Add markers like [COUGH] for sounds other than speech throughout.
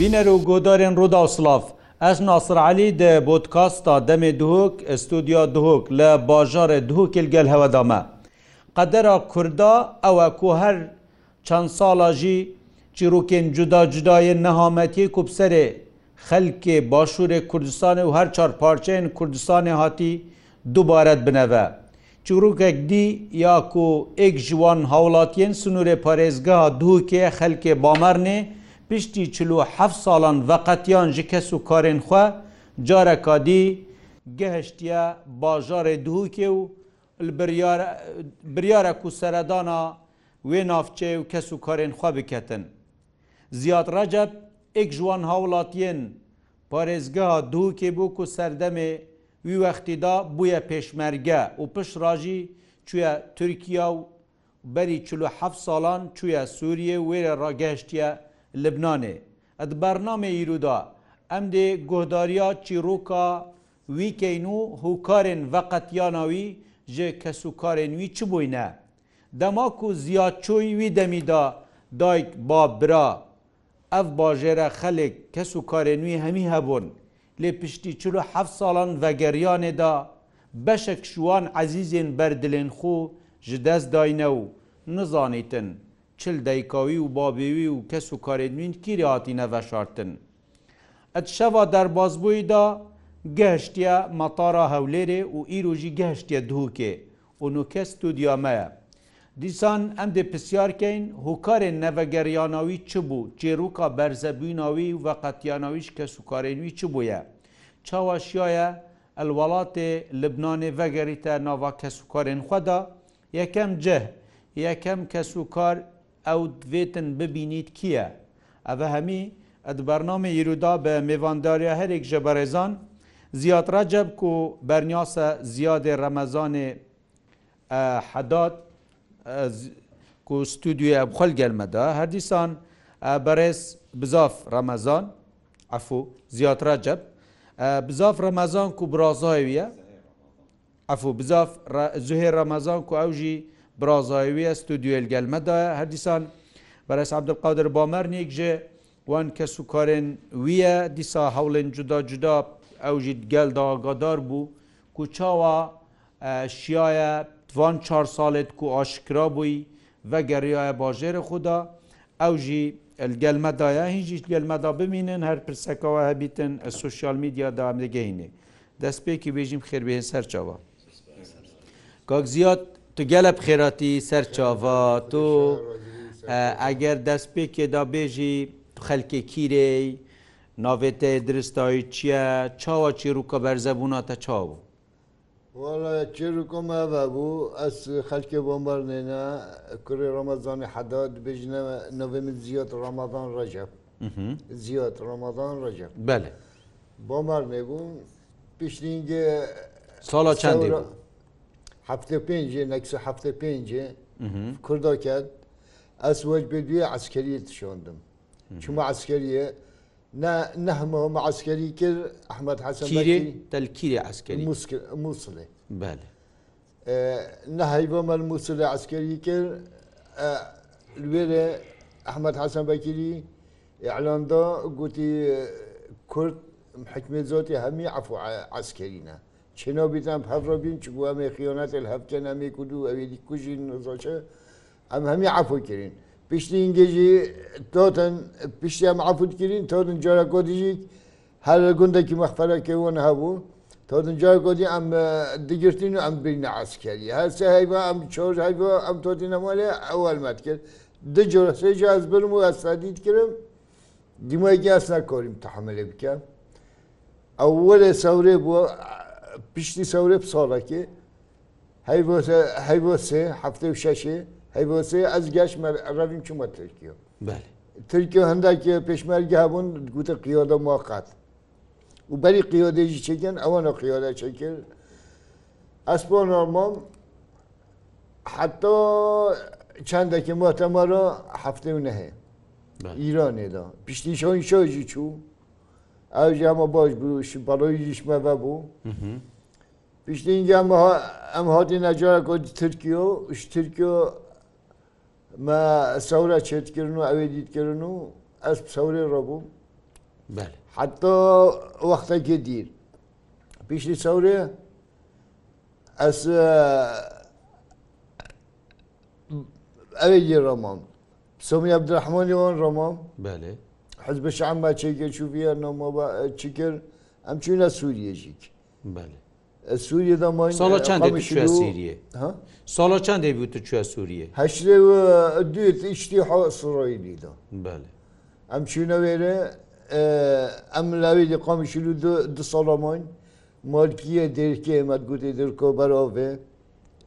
بینەر و گۆدارێن ڕوودا و سلااف ئەش ناسرعلی دە بۆتکاستا دەمێ دوهۆک ئستودیا دوهۆک لە باژارە دوهۆکل گەل هەوەدامە قەدەرا کووردا ئەوە کو هەر چەند ساڵاژی چیرۆکێن جودا جودایە نەهامەتی کوبسەرێ خەلکێ باشوورێ کوردستانە و هەر چار پارچەن کوردستانی هاتی دووبارەت بنەوە چروکێک دی یاکو ئێک ژوان هاوڵاتیان سنوورێ پارێزگا دووکێ خەلکێ بامەرنێ پشتی چلو حف ساڵان وەقەتیان ji کەس و karên xwe cara kadî gehiştiye bajarê duhukê û biryara ku seredana wê navçe û kes û karên xwe biketin. Ziyad recep ek ji wan hawlatiyên parêzgeha duhukê bû ku serdemê wî wextî da bûye pêşmerge û pişra jî çûye Tirkiya û berî çlu hef salan çûye Sûriye wêre ragehiştiye Libnanê. Ed bername îroda em dê guhdariya çîroka wîkeyn û hûkarên veqetiyana wî ji kesûkarên wî çi bûyne. Dema ku ziyaçoy wî demî da dayk babira, Ev bajêre xelek kesûkarên wî hemî hebûn. Lê piştî çil hef salan vegeriyanê da, beşek şiwan ezîzên berdilên xû ji dest dayne û nizanîtin. çil deykaî û babêwî û kes û karêdmîn kîrê hatî neveşartin. Et şeva derbazbûyî da gehştiye metara hewlêrê û îro jî gehştiye dûkê û nû kes stûdiya me ye. Dîsan em dê pisyarkeyn hukarên nevegeryanawî çibû, çêrûka berzebûnawî û veqetyanawî ji kes û karênwî çibûye. Çawa şiyaye elwelatê Libnanê vegerî te nava kesûkarên xweda, yekem ceh, yekem kesûkar ئەو دوێتن ببینیت کییە؟ ئەە هەمی ئەد بەرنامە یرودا بە میێوانداریا هەرێک ji بەڕێزان زیاترا جەب و بەرنیاسە زیادێ ڕەمەزانێ حەدات کو ستودیوە بخل gelmeda her dîsan berez bizaf remezan efû ziyatra ceb bizaf remezan ku birazayê ye efû bizaf zuhê remezan ku ew jî برازایوی است و دویل گلمه دا هر دیسان برای عبدالقادر بامر نیک جه وان کسو کارن ویه دیسا حولن جدا جدا او جید گل دا آگادار بو کوچاوا شیای وان چهار سالت کو آشکرا بوی و گریای باجر خدا او جی گلمه دایه هیچ گلمه دا بمینن هر پرسکاوه هبیتن سوشیال میدیا دا هم دست پێکی بێژیم خێربێ سەرچەوە. کاک زیاد تو gelek xêratî serçava tu eger destpêkê da bêjî tu xelkê kîrê navê te diristayî çiye çawa çîrûka berzebûna te çav çêrûka me bû ez xelkê bombarnêne kurê Ramazanê heda dibêjine navê min ziyat Ramazan recep ziyat Ramazan recep Belê bombarnê bû piştîngê sala çendê هەفتە پێنجێ نەکسە هەفتە پێنجێ کوردۆ کرد ئەس وەج بێ دوێ عسکەری تشۆندم چمە عسکەریە نەهمەوە عسکەری کرد ئەحمد حەسەن تەلکیری عسکەری مووسڵێ نەهیبەمە مووسلە عسکەری کرد لێرە ئەحمد حەسەن بەکیری ئەعلاندا گوتی کورد حکمێ زۆتی هەمی عفو عسکەرینە چنۆبیتان پەڕۆبین چ بووە مێ خیۆنەتل هەفتە ئەمێ کودو ئەوێدی کوژین زۆچە ئەم هەمی عفوکردین پشتی ئینگێژی تۆتن پشتیان عفوتکردین تۆتن جۆرە کۆدیژیت هەر گوندێکی مەخفەرەکەون هەبوو تۆتن جای کۆدی ئەم دیگرتین و ئەم بینە عسکەری هەرچە هەیبە ئەم چۆژ هەیبە ئەم تۆتی نەمالێ ئەوەلمەت کرد دە جۆرە سێجی ئەس برم و ئەسادیت کردم دیمایکی ئەسنا کۆریم تحملێ بکە ئەوەرێ سەورێ بووە پشتی سەورە ساڵەکێ هەی بۆ سێ هەفتە و شەشێ هەی بۆ سێ ئەس گەشت ڕەویم چمە ترکیە ترکیە هەنداکێ پێشمەرگی هەبوون گوتە قیۆدە موقات و بەری قیۆدەژی چکن ئەوەنە قیۆدە چکرد ئەسپۆ نۆرمۆم حتۆ چندەکی مۆتەمەرە هەفتێ و نەهەیە ایرانێدا پشتی شۆی شۆژی چوو ئەو جامە باش بوو بەڕۆیشمە بە بوو پیشین جامە ئەم هاتی نەجارە کۆ ترکیۆ ترکیۆ سەورە چێتکردن و ئەوێ دیتکردن و ئەس سەورێ ڕەبوو حتا وەختەکێ دیر پیشی سەورێ ئەس ئەوێ دی ڕەمان سومی عبدرحمانی ئەوان ڕەمان بەێ حزب شعما çekgeçûviya nomaba çikir em çûne Suriyecik. Suriye'de mayın Sala çendê çûye Suriye. Sala çendê bû tu çûye Suriye. Heşlê dût içtî ha Surîlî da. Em çûne wêre em lewî li qamişilû du salamayın Malkiye derkê met gotê dirkober avê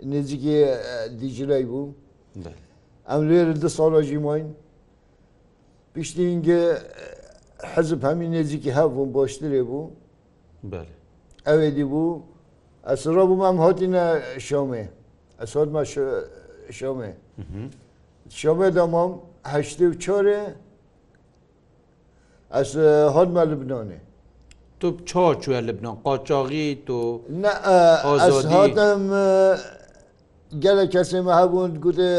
nêzikê dijiley bû. Em lêre di sala jî mayın پیشتینگە حەزب هەمی نێزییکی هەبووم بۆشترێ بوو ئەوێ دی بوو ئەسڕۆ بوو مام هاتیە شەومێ ئەسۆمە شەومێ شەومێ دەمام هەشتی و چۆرێ ئەس هۆمە لبنۆنێ تو چۆچوە لبنۆن قاچاغی تۆ هاتم گەلە کەسێمە هەبوون گوتێ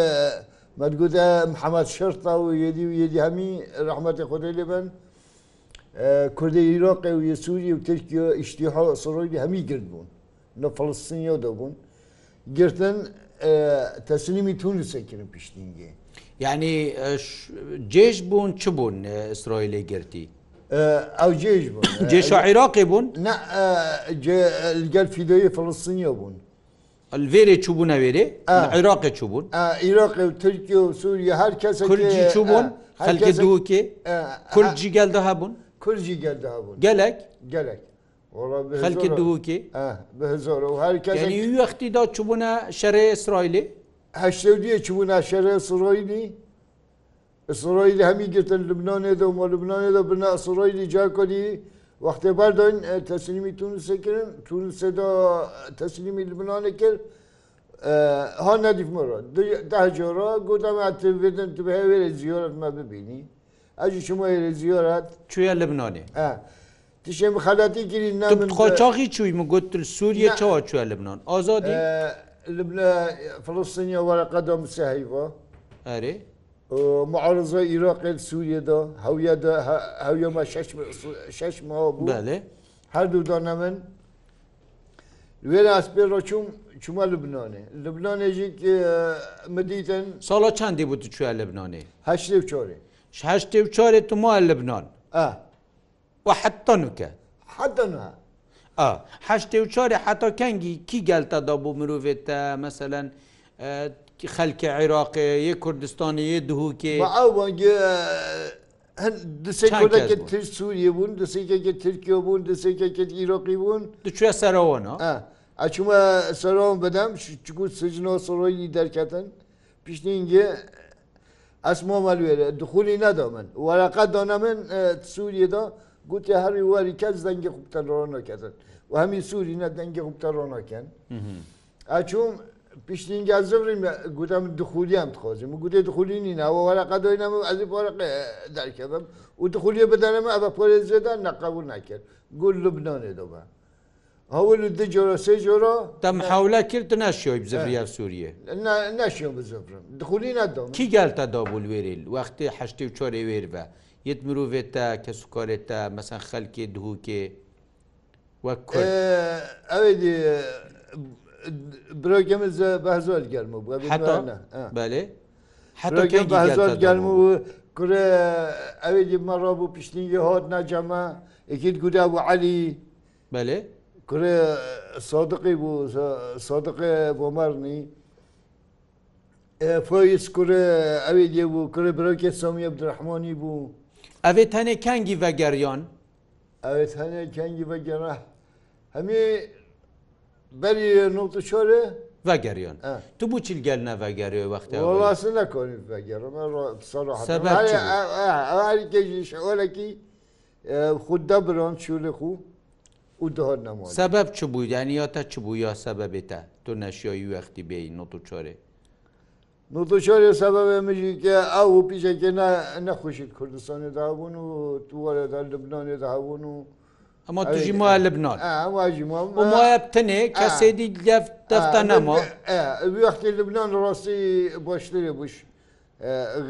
مەگوتە محەممەد شرتا و یدی و یدی هەمی ڕحمەتی خۆی لێبن کوردی عراقی و یسووری و ترکیە ئیشتیها سڕۆی هەمی گرد بوون لە فلسطینیە دەبوون گرتن تەسلیمی تونسەکردن پیشتینگێ یعنی جێژ بوون چ بوون ئیسرائیل گرتی ئەو جێژ بوون جێش عێراقی بون لەگەل فیدۆی فلسطینیە بوون الڤێرێ چوبوون نەوێرێ عێراقی چوبوون عراق و ترکی و سووریە هەر کەس کوردی چوبوون هەلکە دووکێ کورجی گەلدا هەبوون کورجی گەلدا بوون گەلک گەلک خەلکی دووکێ زۆر و هەرکەوەختیدا چوبوونە شەرێ ئیسرائیلی هەشتێ چوبوونە شەرێ سڕۆیلی ئیسڕۆیلی هەمی گرتن لبنانێدا و مۆ لبنانێدا بنا سڕۆیلی جاکۆلی Vaxtê Berdoyên teslimî Tunusê kirin Tunusê da teslimî Libnanê kir ha nedîf mera de cora gotam etivvedin tu hevê ziyoret me bibînî Ez ji çima êrê ziyoret Çûya Libnanê Tişê xeletî kirî ne çaxî çûy min gotil Sûriye çawa çûya Libnan Azadî Filistiniya were qedam seheyva Erê معارزە عراقل سوورێدا هەویدا هەویمە شش ماوە بوو لێ هەردوو دانەمن وێرە ئەسپێ ڕۆچوم چوومە لبنانێ لبنانێژی مدیتن ساڵە چندی بوو چوە لبنانێ هەشتێ و چۆرێ هەشتێ و چۆرێت تو ماە لبنان وحتەنوکە حەدەها هەشتێ و چۆرێ حتا کەنگی کی گەلتەدا بوو مرۆڤێتە مەسەەن خەلکە عێراقەیە کوردستانەیە دووکێ کوردەکە تر سووریە بوون دەسێکێکە ترکیە بوون دەسێکێکت ئیرۆقی بوون دچێ سەرەوەنا ئەچوومە سەرەوەم بەدەم چکوت سژنەوە سڕۆیی دەرکەتن پیشنیگە ئەسمۆ مەلوێرە دخولی نەدا من وەراقەت دانا من سووریەدا گوتی هەری واری کەس دەنگی خوبتەڕۆنەکەن و هەمی سووری نە دەنگی خوبتەڕۆنەکەن ئەچوم پیشنینگە زمریم گوتم دخولیان تخۆزیم گوتی دخولینی ناوە وەرەقا دۆینەم ئەزی پۆرەقی دەکەم و دخولیە بدەنەمە ئەە پۆلێ زێدان نەقەبول ناکرد گول لبنانێ دەبە. هەول دو جۆرە سێ جۆرە دەم حولا کرد ناشیۆی بزەفریا سووریە ناشیۆ بزەفرم دخولی نادەم کی گالتە دابول وێریل وەختی هەشتی و چۆرە وێرە یت مرۆڤێتە کە سوکارێتە مەسەن خەلکێ دووکێ وەک ئەوێ Bölgemiz behzor gelme bu. Hatta böyle. Hatta kendi behzor gelme kure evli mara bu pişniye hod nacama ekid guda bu Ali. Böyle. Kure sadıkı bu sadıkı bomarni. Foyis kure evli bu kure bölge Sami Abdurrahmani bu. Evet hani kengi ve geryan. Evet hani kengi ve gerah. Hemi بەری نوت چۆرێ؟ ڤگەریۆن تو بوو چیلگەل نەڤگەریۆ وەختەوەڵاس نەکۆنیگەڕێژیشەوەلەکی خوددا برۆن چولخو و دهۆنەوە سەبەب چ بوو یانیاتە چ بوو یا سەبە بێتە تو نەشیۆی وەختی بێی نوت و چۆرێ نوت و چۆرێ سەبەبێ مژیکە ئەو پیشەکە نەخوشیت کوردستانی دابوون و تووەرە لەبنانێ دابوون و ئەمە توژی وایە لەبنات وایە بتنێ کەسێدی گەفت دەفتە نەما وەختی لەبنان ڕاستی بۆشتێ بوش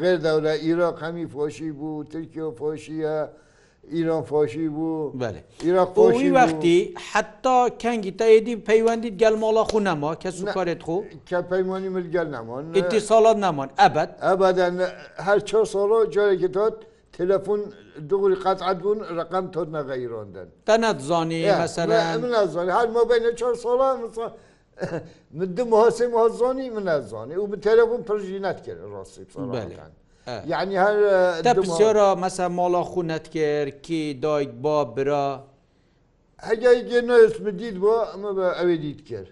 غێر دەورە ئیراق هەمی فۆشی بوو ترکیە و فۆشیە ئیران فۆشی بوو ئیراقۆشی وەختی حتا کەنگی تاەدی پەیوەندیت گەلماڵە خو نەما کەس کارێت خو کە پەیمانی ملگەل نەمان ئیتی ساڵات نەمان ئەبەت ئەبەدەن هەر چه ساڵۆ جارێکی داد تلفون دوغري قطعت بون رقم تۆ نەغەیرۆندن تا ناتزانانی مەسەرزانانی هەر مۆبینە چۆر سۆڵ من دم هۆسی هۆزۆنی منەزانانی و تەلەفون پرژی ناتکرد ڕاستی سڵەکان. یعنی هەر دەپسیۆرە مەسە ماڵە خوونەت کرد کی دایک با برا هەگای گێ نوێست بدید بۆ ئەمە بە ئەوێ دیت کرد.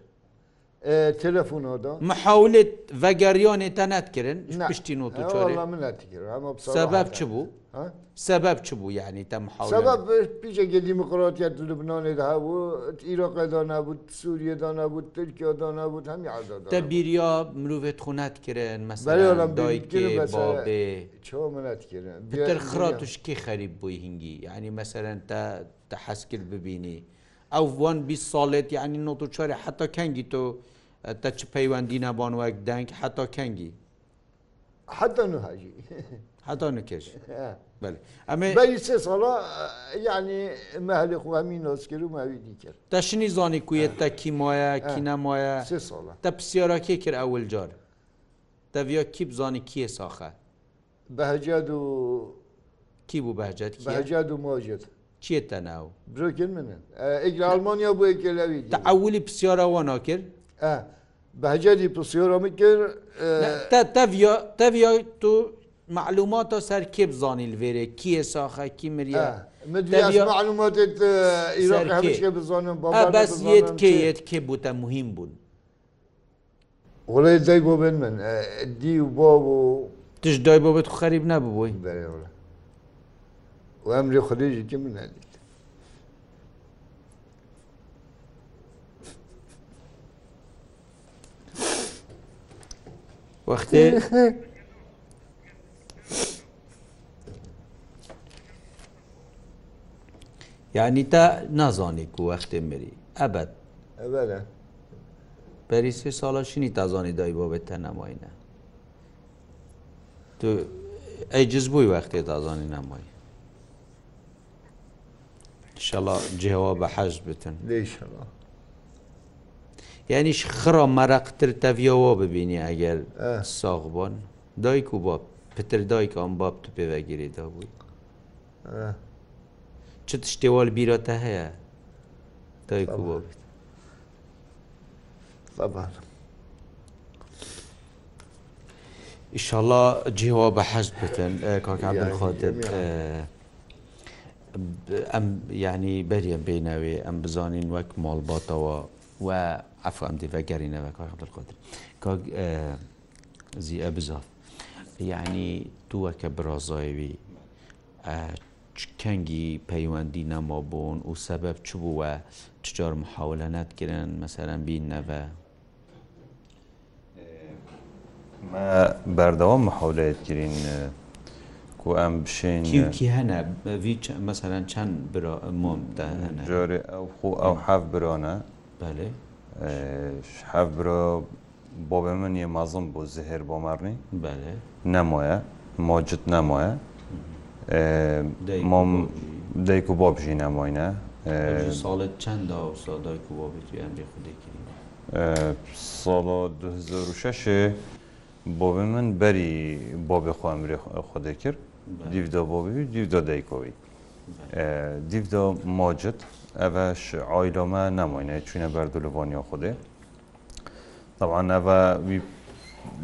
telefonda Mehawlet vegeryanê te netkirin piştî not sebeb çi bû sebeb çi bû yani te sebeb pîcekê demokratiya Libnanê de hebû Iraqê danebû Sûriye danebû Tirkiya danebû hem te biriya mirovê xu netkirin mesela xira tuşkî xerîb bû hingî yani meselen te te heskil bibînî. ئەو وان 20 ساڵێت یعنی 94 حتا کەنگی تۆ تە چ پەیوەندی نەبان وەک دەنگ حتا کەنگی حتا نهاجی حتا نکێش ئەمە سێ ساڵا یعنی مەهلی خووامی نۆسکر و ماوی دیکرد تەشنی زانی کویە تە کیمایە کی نەمایە تە پسیارەکێ کرد ئەول جار تەڤیا کی بزانی کیە ساخە بەهجاد و کی بوو بەهجات بەهجاد و مۆجێت چێتە ناو برۆکرد منن ئەگرالمانیا بۆ ێکلەوی ئەولی پسیۆرەوە ناکرد بەهجەری پسیۆرەمە کرد تەڤیا تۆ معلوماتە سەر کێ بزانانی لێرێ کیە ساخەکی مریە بەس یت کێت کێ بووتە مهم بوون وڵی دای بۆ بن من دی و بۆ بوو تش دای بۆ بێت خەریب نەبووی بەێ وامری خلیجی من ندید وقتی یعنی تا نزانی که وقتی میری ابد ابدا بری سه سالا شینی تزانی دایی بابت تنمایی نه تو ای جز بوی وقتی تزانی نمایی شڵە جێەوە بە حەز بتن یانیش خڕۆ مەرەقتر تەڤەوە ببینی ئەگەر ساغ بۆن دایک و بۆ پتر دایک ئەم باب تو پێوەگیریدا بووی چ شتێوەل بیرۆتە هەیە دایک و بۆ بێت ئیشەڵە جیهەوە بە حەز بتن کاکان خۆتت. ئەم یعنی بەریە بینەوێ ئەم بزانین وەک مۆڵباتەوە و ئەفام دیڤگەرینەوە کار قدرقدر کاک زیە بزاف یعنی تووەکە برازایوی کەنگی پەیوەندی نەمابوون و سەبەب چ بووە چجار محاولە نەتکردن مەسەرەن بینەوە بەردەوام مححولەت گرین کو ئەم بشین هەنا مەسەرەن چەند مۆم جۆرێ ئەو خو ئەو حەف برۆنە حەف برۆ بۆ بێ من یە مازم بۆ زهێر بۆ مەڕنی نەمۆیە مۆجد نەمۆیە مۆم دەیک و بۆ بژی نەمۆینە ساڵت چەنددا و سادایک و بابێت ئەمری خودێکری ساڵ 2006 بۆ من بەری بۆ بێخواامری خودێ کرد دیفدە بۆبی دیفدە دەیکۆی دیفدە ماجد ئەڤەش ئایلۆمە نامۆینە چوینە بەردولبۆنیە خودێ طبعاان ئەڤە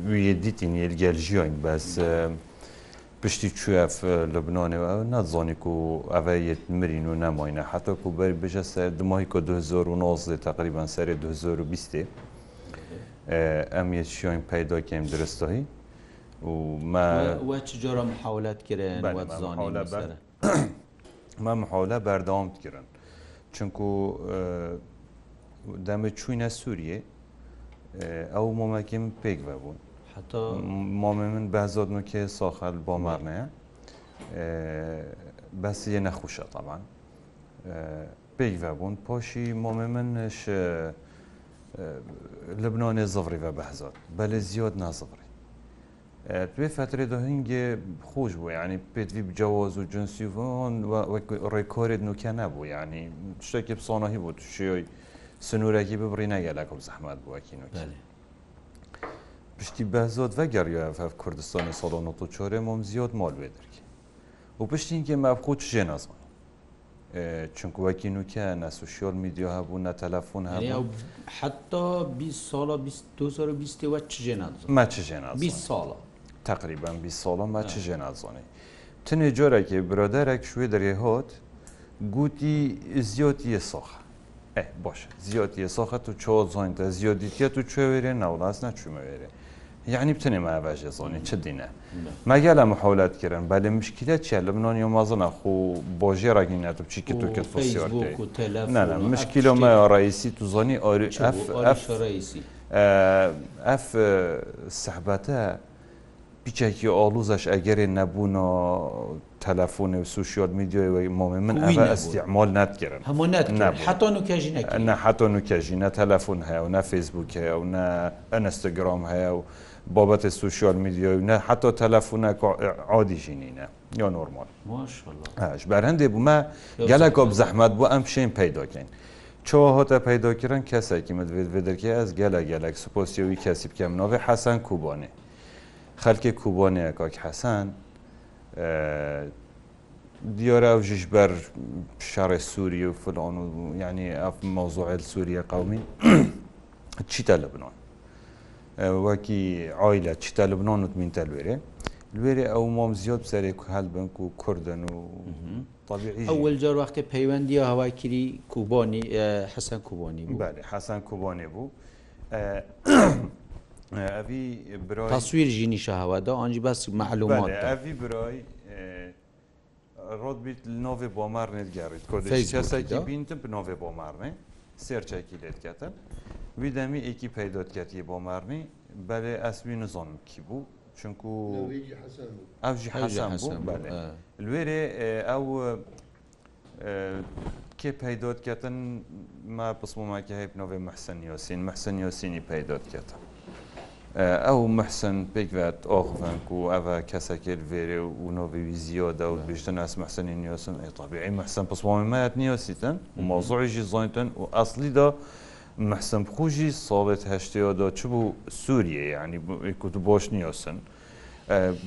ویە دیتین یلگەل ژیۆین بەس پشتی چێف لەبنانەوە ناتزانێک و ئەڤە یەت مرین و نامۆینە حتۆکو بەر بژە سەر دمای کۆ 2009 تقریبان سەری 2020 ئەم یەت شیۆین پیداکەم درستەهی وما جۆرە محاولات کرن [COUGHS] ما محاولە بەردەوام کرن چونکو دەمە چوینە سووریێ ئەو مۆمەکیم پێک بوون مامە من بەزۆدنکێ ساخەل بۆمارنەیە بەسیە نەخوشە تامان پێک بوون پۆشی مۆمە منش لەبنۆنێ زڕی بە بەهزات بەلێ زیۆت نازڕی توێ فترێ دۆهنگێ خۆش بوو ینی پێوی بجیاواز و جنسیڤۆن ڕێکۆرێت نوکیا نبوو ینی شتێکی بسۆنەهی بۆ توشیۆی سنوورێکی ببڕی نەگە لەکەم زەحمات بووکی نوکی. پشتی بەزۆت ڤگەڕیف کوردستانی سەڵۆنەت و چۆرێ مۆم زیۆت مۆل وێدرکی و پشتینکە مافخوت ژێ نازان چونکوەکی نوکە نە سوشیۆل میدیۆ هەبوو نە تەلەفۆن هەبوو حتا 20 ساڵە 20 ساڵە 20 وە چژێ نازمە چژێ 20 ساڵە تقریبان بی ساڵم با چ ژێ نازانەی تنێ جۆرەێ برۆدەرێک شوێ دەرێ هات گوتی زیۆتی سۆخە باش زیۆتی سۆخە و چۆ زۆینتە زیۆدیتە و کوێوێرێ ناوڵاز نەچوومەوێرێ یعنی بتنێ ماباژێ زۆنی چ دینە ماگە لە مححولات کردن بە لە مشکلە چیە لە منۆنی و مازنە خو بۆژێ ڕگینات و بچیکی تو کرد فسیۆر مشکیلۆ مە ڕیسی تو زۆنی ئۆری ئەف ئەف سەحباتە پیچێکی ئالوزەش ئەگەری نەبوون و تەلەفۆنی و سوشیۆل میدیۆی مۆمی من ئەمە ئەستیعمال ناتگەرن هەموو حتۆن و کێژینە حتۆن و کێژینە تەلەفۆن هەیە و نە فیسبوک هەیە و نە ئەنستگرام هەیە و بابەتی سوشیۆل میدیۆی نە حتۆ تەلەفۆنە عادیژینینە یا نۆرمال بەر هەندێ بوومە گەلە کۆب زەحمەت بۆ ئەم پشین پیداکەین. چۆ هۆتە پیداکردن کەسێکی مدوێت بێدەکە ئەس گەلە گەلک سوپۆسیەوەی کەسی بکەم نۆڤێ حەسەن کوبانێ. خەلکی کوبۆنەیە کۆک حەسان دیۆرە ژش بەر شارێ سووری و فلۆن و ینی ئەف مەوزوعل سووریە قومی [CLEARS THROAT] چیتە لە بنۆن وەکی ئای لە چیتە لە بنۆن وتمینتە لێرێ لێرێ ئەو مۆم زیۆت سەرێ هەل بنک و کوردن و ئەول جار وقتی پەیوەندی هەواکیری کوبۆنی حەسەن کوبۆنی حەسەن کوبۆنێ بوو تەسویر ژینی شەهاوادا ئەنج باسی معلومات ئەوی برۆی ڕۆت بیت نۆێ بۆمار نێتگەڕیت کۆدەسەکی بینتم نۆێ بۆمارنێ سێرچێکی لێتکەتن ویدەمی ئێکی پەیدۆتکەتی بۆمارنی بەێ ئەسوی نزۆن کی بوو چونکو ئەوژی حەسان لێرێ ئەو کێ پەیدۆتکەتن ما پسمماکی هەیە نۆێ مەحسن یۆسین مەحسن یۆسینی پەیدۆتکەتە ئەو مەحسن پێکات ئۆخڤنک و ئەە کەسەکێت vێرێ و نۆڤوی زیۆدا و بشتە ناس مەحسنی نیۆسم ئێتابیعی مەحسن پسوامەت نیۆسیتن و مۆزۆیژی زانتن و ئەسلیدا مەحسن بخوژی ساڵێت هەشتەوەدا چ بوو سووریە ینی کووت بۆش نیۆسن.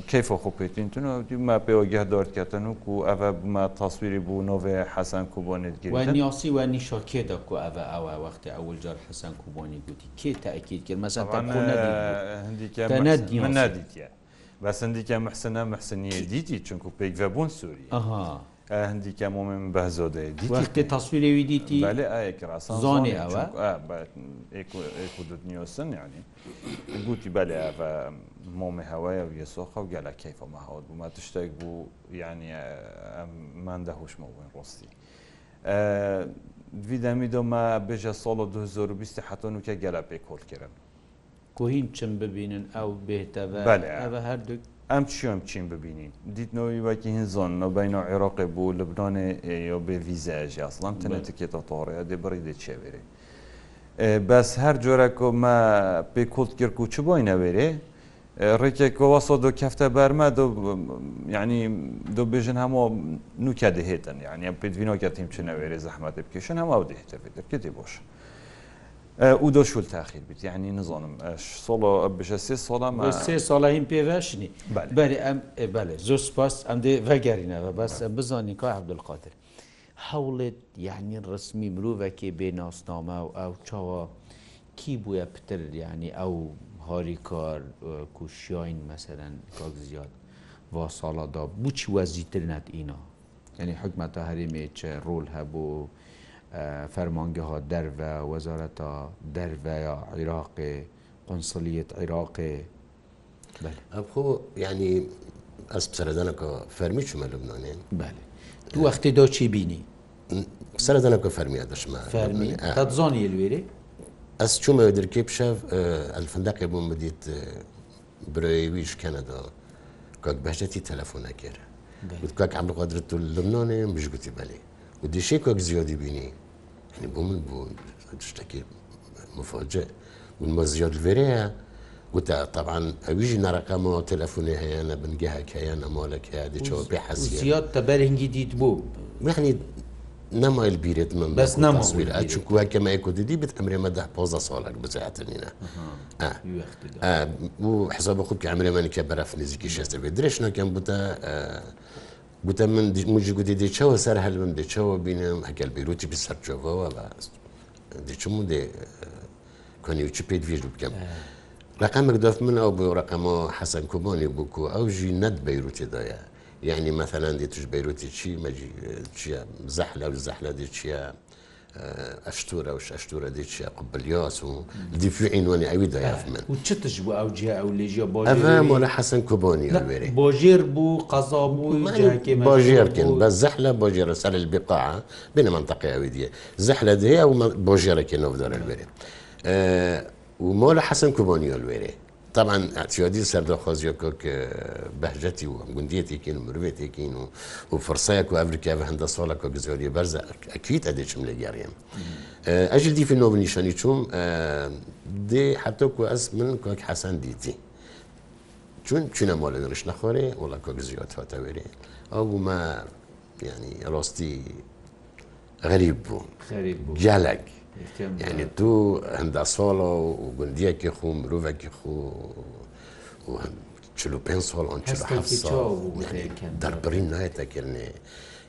كيف خبيتين تنو ما بيو جه دارت كتنو كو أبا ما تصويري بو نوفي حسن كوباني تجري ونياسي وني شاكي دا كو أبا أو وقت أول جار حسن كوباني قلتي كي تأكيد كده مثلا تقول ندي تندي من نادي بس ندي كمحسنة محسنية ديتي چونكو بيك فابون سوريا أها هەندیکە مۆمن بەزۆدەیە دیتیقی تەسویرەوی دیتی زۆنی ئەوە دنیۆسن ینی گوتی بەێ مۆمی هەوەیە و یسۆخە و گەلە کەیفەمە هەوت بوومە تشتێک بوو ینی من دەهوشمە بووین ڕۆستی. ویدەمی دۆمە بێژە ساڵ 2020 حتۆنوکە گەلە پێی کۆلکردن. کوهین چم ببینن ئەو بێتەوە هەردوو ئەم چۆم چین ببینین دیتنەوەی وەکی هنزۆن نەبینە عێراقی بوو لەبنانێ ئێ بێ ویزەژی ئەسلام تەنێتکێتە تۆڕەیە دێ بڕی دەچێوێرێ. بەس هەر جۆرە کۆمە پێی کولت کرد و چ بۆی نەوێرێ ڕێکێکەوە سۆ دو کەفتە بەرمە ینی دو بێژن هەموو نوکە دەهێتن یعنی پێدوینەوەکە تیم چنەوێرێ زەحمەتە بکێشن هەماو دەهێتە پێ دەکەێتی بۆشن. و دۆ شول تاخیر بیت یعنی نزانم سۆڵۆ بژە سێ ساڵە سێ ساڵە هیم پێوەشنی بەێ ئەم بەێ زۆر سپاس ئەم دێ ڤگەرینەوە بەس بزانانی کا عبدولقاتر هەوڵێت یعنی ڕسمی مرۆڤێکی بێناسنامە و ئەو چاوە کی بووە پتر یعنی ئەو هاریکار کوشیین مەسەرەن کاک زیاد وا ساڵادا بچی وەزیتر نەت ئینا یعنی حکمەتە هەرێمێ چ ڕۆل هەبوو فەرمانگەها دەرە وەزارەتە دەرەیە عیراقێ قنسلیت عیراقێ ئەبخۆ ینی ئەس سەردانەکە فەرمی چمە لەبنانێن دوو وەختی دۆچی بینی سەردانەکە فەرمیە دەشمە فەرمی زۆنی لێرێ ئەس چوومە درکێ پیشە ئەلفندەقێ بووم بدیت برۆیویش کەنەدا کۆک بەشەتی تەلەفۆنەکێرە گوتکە ئەمڕقدرت و لەبنانێ مشگوتی بەلێ و دیشەی کۆک زیادی بینی بۆ من بۆ شتێکی مفاجە من مە زیاد لێرەیە وتە طبعاان ئەویژی نەڕەکەمەوە تەلەفۆنی هەیەە بنگەهەکەیان ئەمۆلەکەیا دیچەوە پێ حەزی زیاد تەبەرهنگی دیت بوو مخنی نەمایل بیرێت من بەس نەمەویر ئەچکوواکەمەیەکو دیدی بێت ئەمرێمە ده پ ساڵک بزیاتنینە بوو حزە بە خوب کە ئەمرێمەنی کە بەرەف نزیکی شێستە بێت درێژنەکەم بتە گوتە من موجی گوتی دیچەوە سەر هەلم دەچەوە بینم ئەگەل بیرروتی ب سەرجەوەەوە دچم و دێ کنیوچی پێت ویر بکەم. رقمك دف من او بو رقم حسن كوبوني بوكو او جي ند بيروت دايا يعني مثلا دي تش بيروت شي مجي زحله وزحله دي شي ئەشتورە و شەشتورە دیچی قبلیۆس و دیفعینوانی ئەوی دایاف من و چتش بوو ئەو جیا ئەو لێژە بۆ ئەمەۆە حەسەن کوبۆنی وێری بۆژێر بوو قەزابوو بۆژێرکن بە زەحلە بۆژێرە سەر البقاع بینە منتەقیاوی دیە زەحلە دەیە و بۆژێرەکەنەوە دەرەلوێرێ و مۆلە حەسەن کوبۆنیۆ لوێرێ طبعا اعتیادی سەردەخوازیەکە کە بەهجەتی و گوندیەتێکین و مرۆڤێتێکین و و فرسەیەک و ئەفریکا بە هەندە ساڵەکە گزۆری بەرزە ئەکییت ئەدەچم لە گەڕێم. ئەژل دیفی نۆبنیشانی چوم دێ حتۆکو ئەس من کۆک حەسەن دیتی. چون چونە مۆلە ڕش نەخۆرێ وڵە کۆک زیۆتەوەتەوێرێ ئەو بوومە ینی ڕاستی غەریب بوو جالک. یعنی تو هەندا ساڵە و گوندیەکی خو مرۆڤێکی خو چلو پێ ساڵ ئەن دەربڕین نایەتەکردێ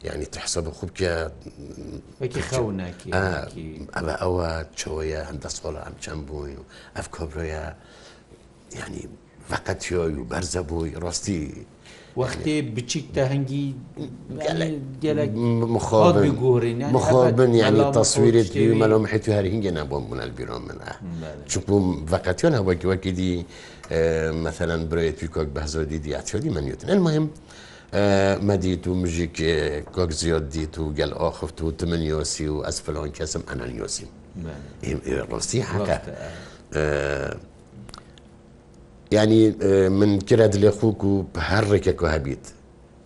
یعنی تحسب خوب کە ئەە ئەوە چۆیە هەندە ساڵە ئەم چەند بووین و ئەف کۆبرۆە یعنی فقط تۆی و بەرزە بووی ڕاستی وەختێ بچیکتە هەنگی گۆڕین ینی تەسویرێت مەلوم حێتی هەرهنگگە نبووم منال بیرۆ منە چوپم ڤکاتیۆن هەوەکی وەکیدی مثلەن برێتی کۆک بەزۆدی دیاتۆدی منیوتن المهم مەدیت و مژیک کۆک زیۆت دیت و گەل ئاخفت و تمنیۆسی و ئەس فلۆن کەسم ئەنانیۆسیم ڕاستی حەکە. ینی من کرا لێ خوک و هەر ڕێکێک و هەبیت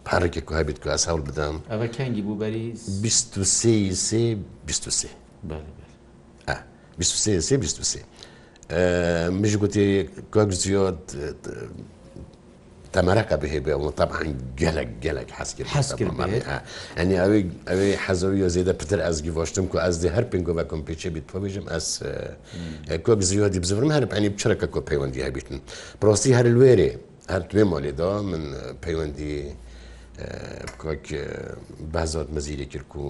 پارێکێک و هەبیت کو ئاساڵ بدەم ئەوەکەنگی بوو بەری سێ مش گوتی کۆک زیۆت تەمەرەکە بهێبێ طبعاان گەلک گەلک حسکرد ئەنی ئەوەی ئەوەی حەزەوی زێدە پتر ئەزگی بۆشتم و ئەزدی هەر پێنگۆ بە کۆمپیچە بیت پێبژم ئەس کۆک زیۆدی بزورم هەر ئەنی بچرەکە کۆ پەیوەندی هەبیتن پرۆستی هەر لێرێ هەر توێ مۆلێدا من پەیوەندی بکۆک بازات مەزیری کرد و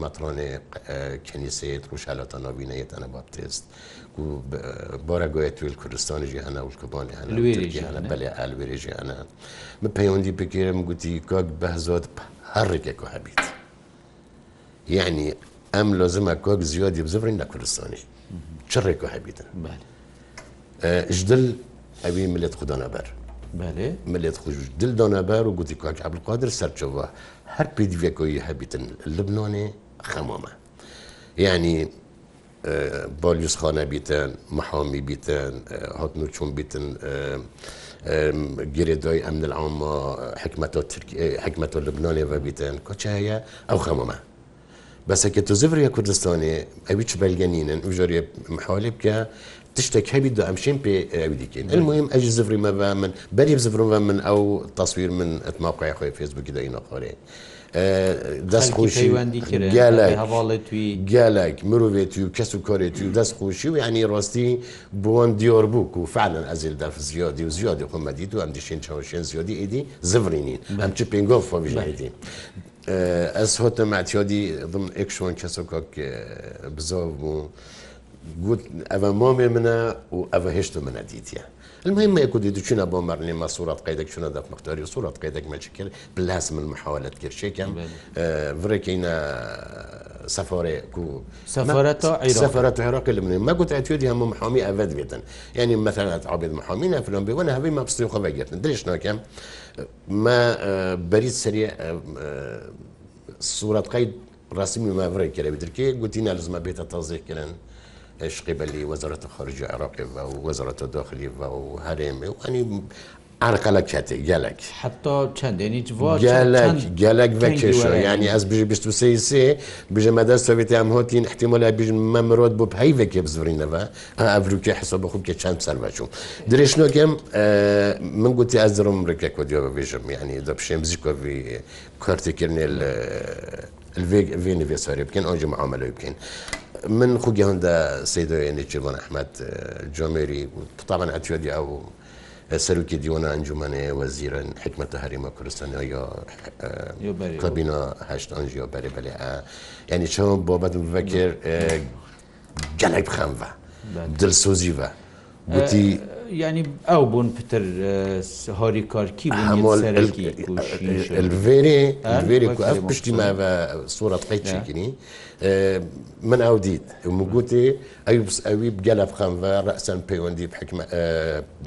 مەترۆنێ کنیسەیەت ڕوشالەتە ناوینەیەت ئەە بابتست و بۆرە گوێت تویل کوردستانیژی هەنا وشکبانی هەن هەە بەێ ئالوێژی هەە من پەیوەندی بگیرم گوتی کۆک بەزۆت هەڕێکێک و هەبیت یعنی ئەم لۆزمە کۆک زیادی بزبرین لە کوردستانی چڕێک و هەبیتن ژدل ئەوی ملت خوددانە بەر ملێت خوش دل دانەبار و گوتی کاک عبلقادر سەرچەوە هەر پێدیڤێکۆی هەبیتن لبنانێ خەمامە یعنی بالیوسخانە بیتن محامی بیتن هاتن و چۆن بیتن گرێدای ئەمن العامە حکمەتۆ لبنانێ بە بیتن کۆچایە ئەو خەمامە بەسەکە تو زیڤریە کوردستانی ئەوی چ بەلگەنینن وژۆری محالب کە تشتێک هەبیدا ئەمشین پێ دیکەین المهم ئەج زفری مەبە من بەری زفرمە من ئەو تەسویر من ئەتماقای خۆی فێسبوکی دەینە خۆرێ. دەست خۆشی گالک مرۆڤێتی و کەس و کۆرێتی و دەست خۆشی و ینی ڕاستی بۆن دیۆر بووک و فعلن ئەزیل دەف زیادی و زیادی خۆمەدید و ئەم دیشین چاوشێن زیادی ئیدی زڤینین ئەم چ پێنگۆف فۆژیدین. ئەس هۆتە ماتیادی دم ئێکشۆن کەسەکە بزۆ بوو. گوت ئەوە مامێ منە و ئەوە هێشت منە دیتە. المهم يكون دي تشونا بومر لما صورة قيدك شنو داف مختاري صورة قيدك ما شكل بلازم المحاولات كير شي كان فريكينا سفارة كو سفارة عراق سفارة عراق اللي ما قلت اتيودي هم محامي افاد بيتن يعني مثلا عبيد محامينا فلان بي وانا هبي ما بصيغه بيتن دري شنو كان ما بريد سريع صورة قيد رسمي ما فريكينا بتركي قلت لنا لازم بيتا تنظيف كلان شقبلي وزارة الخارجية العراقية ووزارة الداخلية وهرم يعني انا قالك شاتي قالك حتى چنديني جواج قالك قالك بكش يعني از بيجي بيشتو سي سي بيجي مدى سوفيتي ام هوتين احتمال بيجي ممرود بو بهاي فيك بزورينا فا افريكي حساب خوب كشان سرباشو دريش نو كم آه من قلت ازرم ركا كوديو بيجم يعني دبشي مزيكو في كارتي كرني الفيني في سوري بكين اونجي معامله بكين من خوگەیاندا سیدێنێ چێبان ئەحمد جۆمێری تاابان ئەتیێدی ئەو سەرکی دیوەە ئەنجومانێ وەزیرن حکمەتە هەریمە کوردستانەوە یاقبینەهشتانژیۆ بەرێ بەێ ینی چۆن بۆ بەدم بەکر گەلێک بخەمە دلسۆزیە گوتی ینی ئەو بوون پتر هۆری کارکی هەمۆلڤێری ئەف پشتی ماوە سوورەت قەی چکنی من ئەو دیت موگوتی ئەوس ئەوی بگەل ئەفخەمە ڕەسەن پەیوەندی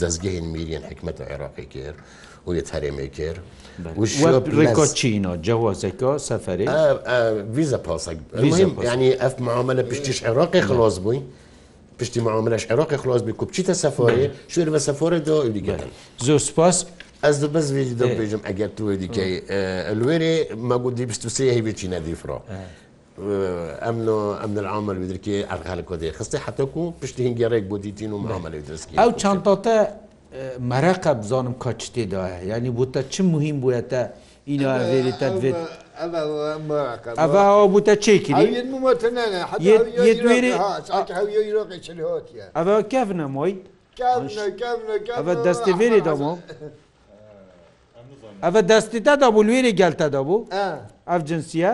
دەستگەهین میریان حکمەتە عێراقی کرد و یە هەرێمی کرد. ڕێکۆچینۆ جەوازێکۆ سەفری ویزە پاسەک ینی ئەف معاملە پشتیش عێراقی خلۆز بووین. پشتی معاملش عراقی خلاص بکوب چی سفاره شویر به سفاره دا دیگر زور سپاس از دو بس ویدی دو بیجم اگر تو دیگه الویری ما گودی بستو سه هیوی چی ندیف را امن امن العامل بدرکی ارغال کده خسته حتی کو پشتی هنگیره گودیتین و معامله بدرسکی او چانتاته مرقب زانم کاچتی داه یعنی بوتا چه مهم بویتا اینا ویری تدوید ئەە هەوە بووتە چێکیری ئەە کەف نەمۆی ئەە دەستیێری دەمەوە ئەە دەستیدا دەبوو لێری گەلتە دەبوو ئەف جنسیە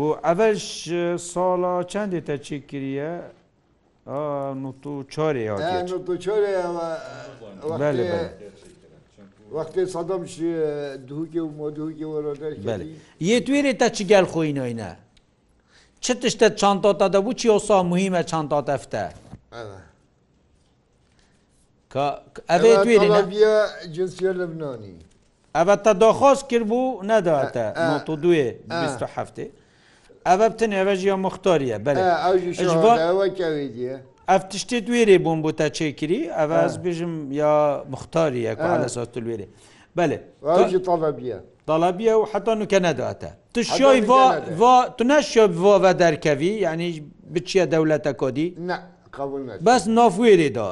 و ئەش ساڵە چندێتە چێکریە؟ نوت و چۆرێ وەختی سەدەم دووکی و مۆدووکی وەرۆدەر یە توێنێ تا چگەل خۆینەوەینە چ تشتە چانتۆتا دەبوو چی ئۆسا مهمە چانتاتەفتە ئەێ توێنە جنسیە لەبنانی ئەە تا داخواست کرد بوو نەداتە تو دوێ هەفتێ ئەە بتن ئەوە ژیە مختاریە بەێ ev tiştê wêrê bûn bû te çêkirî ev ez bêjim ya muxtarî ye ala satil wêrê Belê talabiye Talabiye û heta nuke nedate Tişyoy tu neşyo va ve derkevî yani biçiye dewlete kodî ne بەس نافێری دا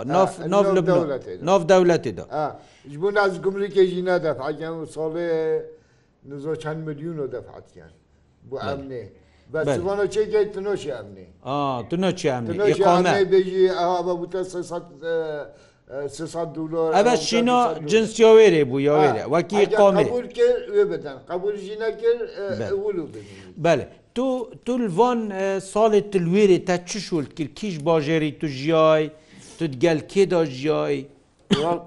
ناف دەولەتی دا بوون از گمرکێژی نەدەفعیان و ساڵێ چەند میلیون و دەفعاتیان بۆ ئەمنێ. Barcelona çeke Tinoş yani. Aa Tinoş yani. Tinoş yani beji aha bu da sesat دلار ئەە شینۆ جنسیۆوێرێ بوو یاوێرە وەکی قۆمی بەێ تو تولڤۆن ساڵێ تلوێرێ تا چ شولت کرد کیش باژێری تو ژیای توت گەل کێدا ژیای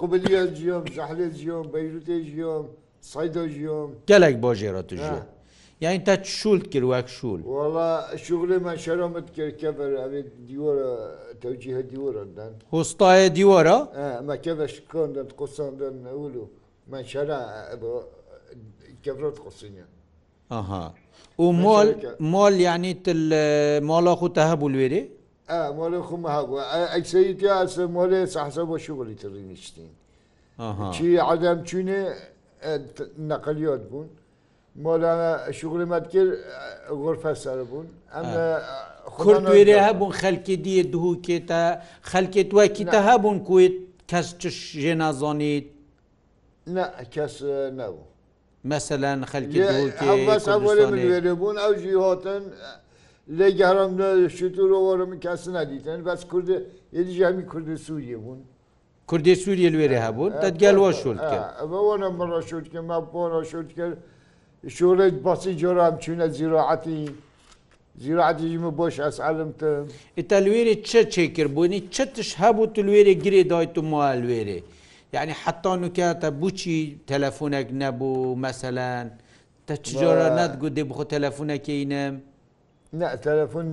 قوبلیە ژیۆم زەحلێ ژیۆم بەیروتێ ژیۆم سایدۆ ژیۆم گەلێک باژێرە تو ژیۆم یاین تا شولت کرد وەک شول شغلی من شەرمت کرد کە بەێت دیوەرە تەوجیهە دیوەرەدان هۆستایە دیوەرە مەکەش کندن قسەندن ئەولو من شەرە کەڕت قسینە ئەها و مۆل مۆل یعنی مۆڵە خوتە هەبوو لێرێ؟ مۆلە خومە هەبوو ئەکسەیت یاسە مۆلێ سەحسە بۆ شغلی تڕی نیشتین چی عادەم چونێ نەقلیۆت بوون مۆلانا شغلمت کرد غرفە سەر بوون ئەمە کورد وێرە هەبوون خەلکی دیە دووکێتە خەلکێت وەکیتە هەبوون کوێت کەس چ ژێ نازانیت کەس نەبوو مەسەلاەن خەلکی بوون ئەو ژی هاتن لە گەرم شتورەوەرم کەس نەدیتن بەس کورد یدیژامی کوردی سووریە بوون. کوردی سووریە لێرە هەبوون دەتگەل وە شول کرد بەەوەە مڕە شوتکە ما بۆ شوت کرد شورج باسی جۆرام چوونە زیراعەتی زیراعەتیمە بۆش ئەسعالم ئێتا لێرێ چە چێکردبوونی چە تش هەبوو تو لێرێ گرێ دایت و موا لێرێ یعنی حتان وکاتە بچی تەلەفۆنێک نەبوو مەسەلەن تە چجارە نەتگوێ بخۆ تەلەفۆنەکەینم تەلەفۆن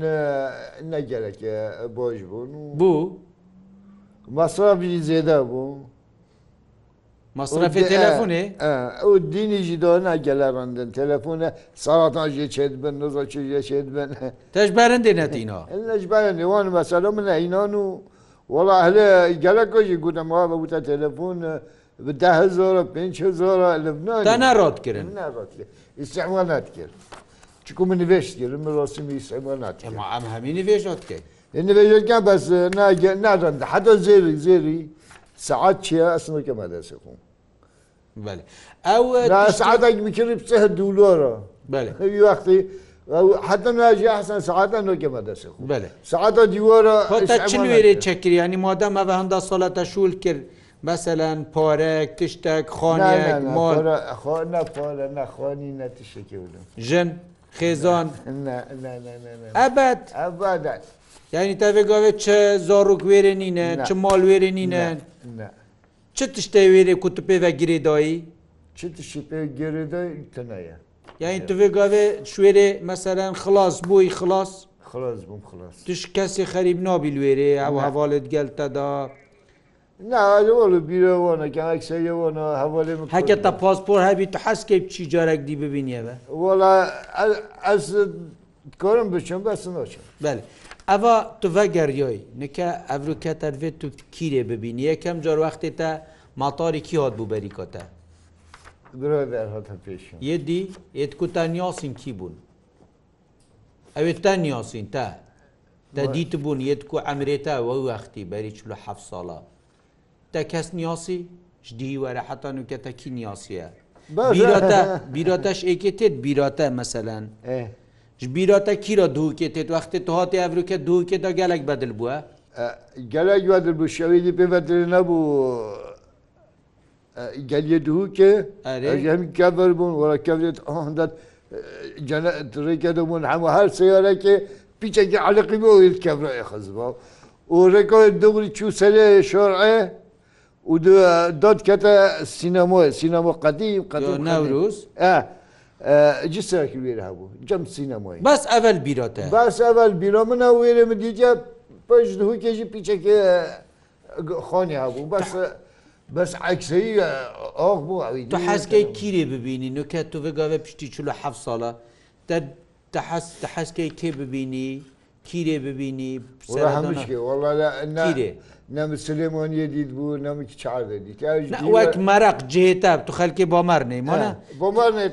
نەگەرەکە بۆش بوون بوو مەسابی زێدە بوو. مەصرفی تەلەفۆنێ ئەو دینیژی دۆنا گەلەڕندن تەلەفۆنە ساڵاتژێ چێت بن نزۆچێ چێت بن تەش بارن دێنەتینەوە لەش [LAUGHS] بارە نێوان مەسەلە منە ئینان و وڵا هەلێ گەلە کۆژی گوتەمەوە بە وتە تەلەفۆن ده زۆرە پێ زۆرە لەبنا تا ناڕاتکردن ئیسەوانات کرد چکو من نوێشتگرم ڕاستمی ئیسەوانات ئەم هەمینی وێژات کرد نوێژگە بەس ناگە نادەن حدا زێری زێری سعات چیە ئەسنەکەمە دەسەخۆم ئەو سعاتێک بکردی بچە دوولۆرە هەوی وەختی حتى ناجي احسن ساعات نوكي مدرسه بله ساعات ديوره چنويري چكري يعني مادام ما هندا صلاه شول كر مثلا پارک تشتک خانیک مال نه پاره نه خانی نه تشتکی بودم جن خیزان نه نه نه نه ابد ابدا یعنی تا گاوه چه زاروک ورنینه چه مال ورنینه نه چ tiştê wêrê ku tu pêve girêdayî çi tişî pê girêda tineye Yani tu vê gavê şwêrê meselen xilas bûî xilas xilas bûm xilas Tiş kesê xerîb nabî wêrê ew hevalê gel te da heke te paspor hebî tu heskeyp çî carek dî bibîniye ve Wala ez korim biçim besin Belê ئەوا توە گەریۆی نکە ئەفروکە تەرێت تو کیرێ ببین یەکەم جۆر وەختێ تا ماتۆێکی هات بوو بەری کۆتە یدی یت کوتانیاسین کی بوون ئەوێت تا نیاسین تا دا دیت بوون یت کو ئەمرێتە وە وەختی بەری چلو ح ساڵە تا کەس نیاسی ژدی وەرە حتان وکەتە کی نیاسیە بیراتە بیراتەش ئێکێ تێت بیراتە مەسەلەن. ji bîrata kîra dûkê tê wextê tu hatê evroke dûkê da gelek bedil bûye gelek vedil bû şevîdî pê vedir nebû geliye dûkê hem kever bûn wala kevret andat oh, cennetreke de bûn hema her seyarekê piçekî alqî bû kevreye xizba û reka dewrî çûserê şorê û dat kete sinemoya sinema qedîm qe nevruz e جسێکی وێرە هەبوو جەم سینەمۆی بەس ئەڤل بیرۆتە باس ئەڤل بیرۆ منە وێرە من دیجە پش دوو کێژی پیچەکە خۆنی هەبوو بەس بەس عکسی ئۆخ بوو ئەوی تو حەزکەی کیرێ ببینی نوکە تو بگاوە پشتی چلو حە ساڵە حەزکەی کێ ببینی کیرێ ببینی نەم سلێمۆنیە دیت بوو نەمی چاردە دیت وەک مەرەق جێتا تو خەلکی بۆمار نەیمانە بۆمار نێ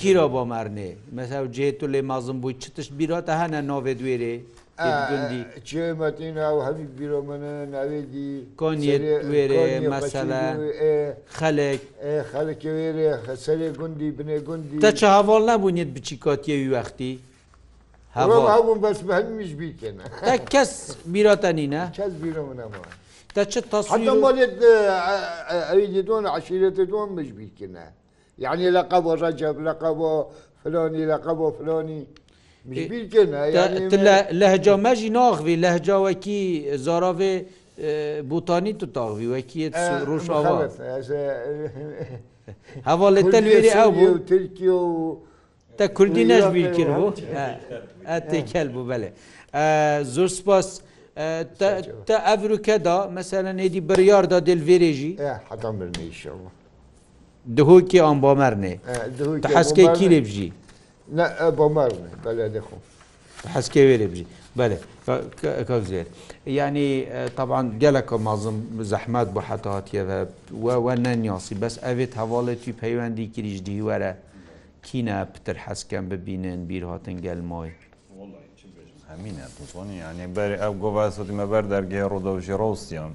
کیرۆ بۆمار نێ مەسا جێت و لێ مازم بووی چتش بیرۆتە هەنە نۆێ دوێرێ گوندی چێمەتینا و هەوی بیرۆمەە ناوێدی کۆنیێرێ مەسەلا خەلێک خەلکێرێ خەسەرێ گوندی بنێ گوندی تا چاهاواڵ نبوونیت بچی کاتیەوی وەختی هەبووم بەس بەمیش بیکەنە تا کەس بیرۆتە نینە [LAUGHS] کەس بیرە منەوە. تشتون عشيرة دون مش بيكنا يعني لقب رجب لقب فلاني لقب فلاني مش بيكنا يعني لهجة ماجي ناغوي لهجة وكي زارافي بوتاني تطاغوي وكي روش هوا هوا للتلويري او تركيا تا کوردی نەژبیر کرد بوو تێکەل بوو بەێ زۆر سپاس تا ئەڤروکەدا مەسەلە نێدی بڕیاردا دلڤێرێژی حەکەم برمیشەوە دهۆکی ئەم بۆمەرنێ حەسکەی کیلێبژی بۆمەرنێ بەێ دەخۆ حەسکە وێرێبژی بەێ زێر ینی طبعاان گەلەکە مازم زەحمات بۆ حەتاتیەوە وە نەنیاسی بەس ئەوێت هەواڵێتی پەیوەندی کریژ دیوەرە کینە پتر حەسکەم ببینن بیرهاتن گەلمۆی هەمینە توانی یانی بەر ئەو گۆڤسەمە بەر دەرگێ ڕوودەژی ڕۆستیان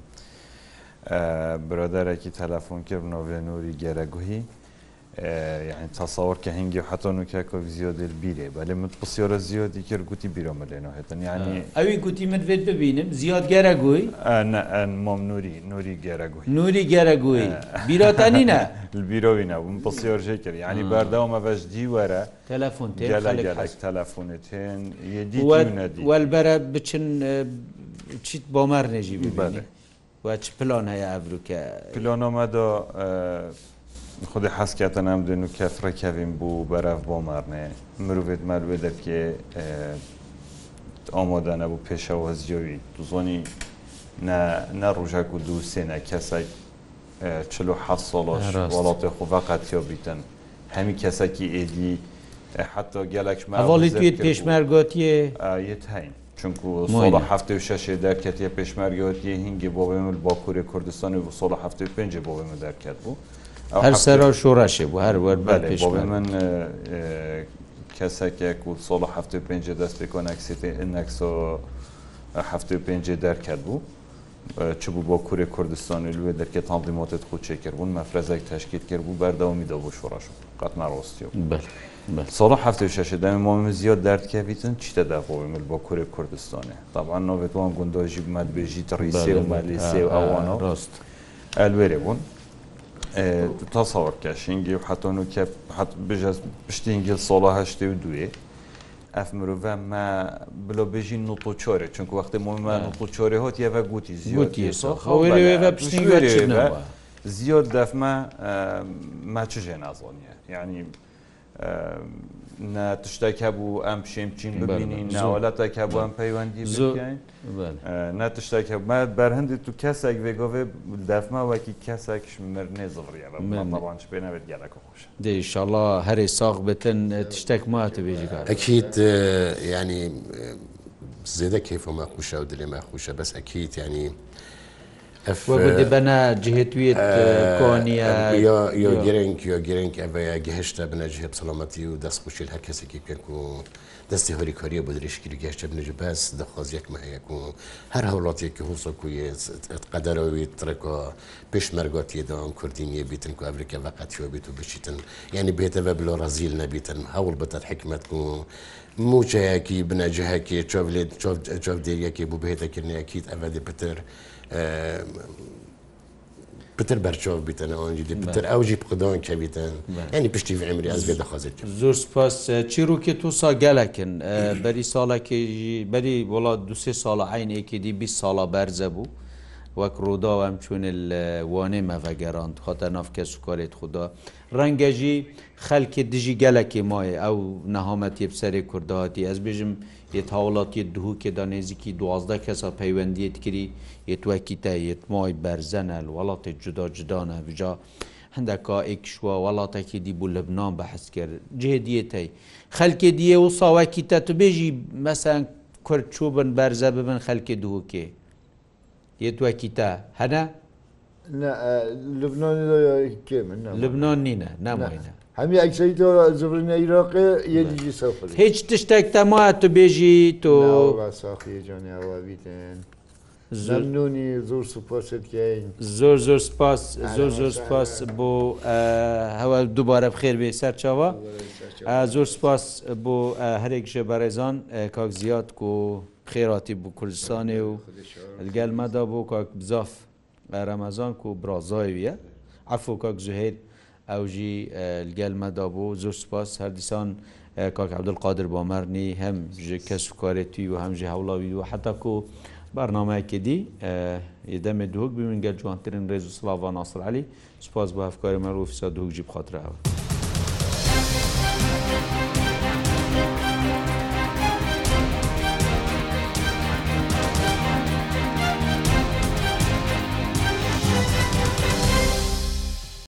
برادەرێکی تەلەفۆن کرد نۆڤێنوری گەرەگوهی یعنی تاسەوەکە هەنگگی حەتۆن وکیکۆ زیۆ دەبیێ بە لە من پسیۆرە زیۆ دیکر گوتی بیرۆمە لێنەوەێتن ینی ئەوی گوتی من بێت ببینم زیاد گەرە گوی مۆم نووری نووری گەرە گوی نووری گەرە گوی بیرۆتەنینە بیرۆینە من [LAUGHS] پسیۆژێ کرد ینی بەردەومە بەش دیوەرە تەلەفۆن تەلەفۆنت هێن وەلبەرە بچن چیت بۆ مار نێژی ببارێ. پلۆن هەیە ئەبروکە پلۆنۆمەدۆ خودی حەسکیاتە نام دوێن و کەفرەکەوین بوو بەراف بۆ مارنێ مرۆڤێت ماروێ دەکێ ئامۆدانە بوو پێشەوە زیۆوی زۆنی نەڕژاک و دوو سێنە کەسێک چل و حە ساڵۆش وڵاتی خوڤقاتیۆ بیتن هەمی کەسێکی ئێدی حتا گەلەکماڵی توێت پێشمەرگۆتیە یت هەین چونکو سال هفته و شش درکتی پشمرگیات یه هنگی بابای مل با کوری کردستان و سال هفته و پنج بابای مل درکت بود هەر سەرە شۆڕاشێ بوو هەر وەربەر پێش من کەسێکێک و سۆڵە هەفته پێنج دەستی کۆنەکسیتی ئەکسۆ هەفته پێنجێ دەرکرد بوو چ بوو بۆ کوری کوردستانی لێ دەرکێ تاڵی مۆتت خوچێ کردبوون مەفرەزێک تشکیت کرد بوو بەردەوامی دەبوو شڕاش قاتمە ڕۆستی ساڵە هەفته شەشدەمی مامی زیاد دەردکەویتن چیتە داخۆی مل بۆ کوری کوردستانی تاان نوێتوان گوندۆژی مەدبێژی تڕیسی و مەلیسی و ئەوانە ڕاست ئەلوێرێ بوون tasavvur ke şingî heton ke het bije piştîngil sola heştê û duyê ev mirove me bilo bijî nutoçorê çünkü wextê mo me nutoçorê hot ye ve gotî ziyotî ziyot defme me çi jê nazaniye yani تشتێک هەبوو ئەم پشێم چین ببینین ناوەڵاتێک هەبوو ئەم پەیوەندی نە تشتێک بەرهندی تو کەسێک بێگۆێ دەفماوەکی کەسێکش مرنێ زڕیە بەڕوانش پێێنەوێت گەلەکە خۆش دەیشله هەرێ ساغ بتن تشتێک ماتە بێژگار ئەکییت ینی زێدە کەیفۆمە خوشە و دلێمە خوشە بەس ئەکییت ینی بەنا جهێتوێت گرنگ گرنگ ئەە گەهشتا بنەجهێ سەڵامەتی و دەست پوشیل هەر کەسێکی پێک و دەستی هۆری کۆریە بۆ درێژگیری گەشتە بنەژ بەس دەخوازیەکمە هەیەک و هەر هەوڵاتێکی هوسەکویقەدەرەوەی ترەکۆ پێشمەرگاتیدام کوردینیە بیتن و ئەفریکە بەقەتیەوە بیت و بچیتن یعنی بێتەوە بلۆ ڕزیل نەبیتن هەوڵ بەتەر حکمت و موچەیەکی بنەجهەکی چۆ چۆف دێریەکی بوو بهێتەکردنیەکیت ئەمە دەپتر. پتر بەرچۆ بیتەنەوەجی پتر ئەوجی بقدەوەن کەبیتەن ینی پشتی ئەمری ئەس بێ دەخوازێت زۆر سپاس چیرروکی تو ساگەلەکن بەری ساڵەکەژی بەری وڵات دوسێ ساڵە عینێکی دی 20 ساڵە بەرزە بوو وەک ڕوودا ئەم چون وانێ مەڤەگەران خۆتە نافکە سوکارێت خوددا ڕەنگەژی خەلکی دژی گەلەکی مایە ئەو نەهامەتی بسەری کورداتی ئەس بێژم یت هاوڵاتی دووکێدا نێزیکی دوازدە کەسە پەیوەندیت کری یتوەکی تا یتمای بەرزەنەل وڵاتی جدا جدانە بجا هەندێکا ئێکشوە وڵاتێکی دی بوو لەبنان بەحس کرد جێ دیێتەی خەلکێ دیە و ساواکی تا تو بێژی مەسەن کورد چوو بن بەرزە ببن خەلکێ دووکێ یتوەکی تا هەنە لبنان لبنان نینە نامینە هەمی ئەکسی تۆ زبرینە عیرۆقی یەدیجی سەفر هیچ تشتێک تەما تۆ بێژی تۆ ساقیجانیاوابیتێن. زەمنونی زۆر سوپۆشتین زۆر زۆر سپاس زۆر زۆر سپاس بۆ هەوە دووبارە بخێر بێ سەر چاوە زۆر سپاس بۆ هەرێکشە بەڕێزان کاک زیات و خێراتی بۆ کوردستانی و گەلمەدا بۆ کاک بزاف ڕەمەزان و برازایویە ئەفۆ کاک زوهێت ئەو ژی گەلمەدا بوو زۆر سپاس هەردیسان کاک عبدل قادر بامەرنی هەم کەس وکارێتی و هەمژی هەوڵاوی و حتەکو بەرنمەیەکی دی یدەمێ دووەک بمن گەل جوانترین ڕێز و سلاوا ناسرعلی سپاس بە هەفکاری مەرو فسا دووک جیب خاطرەوە.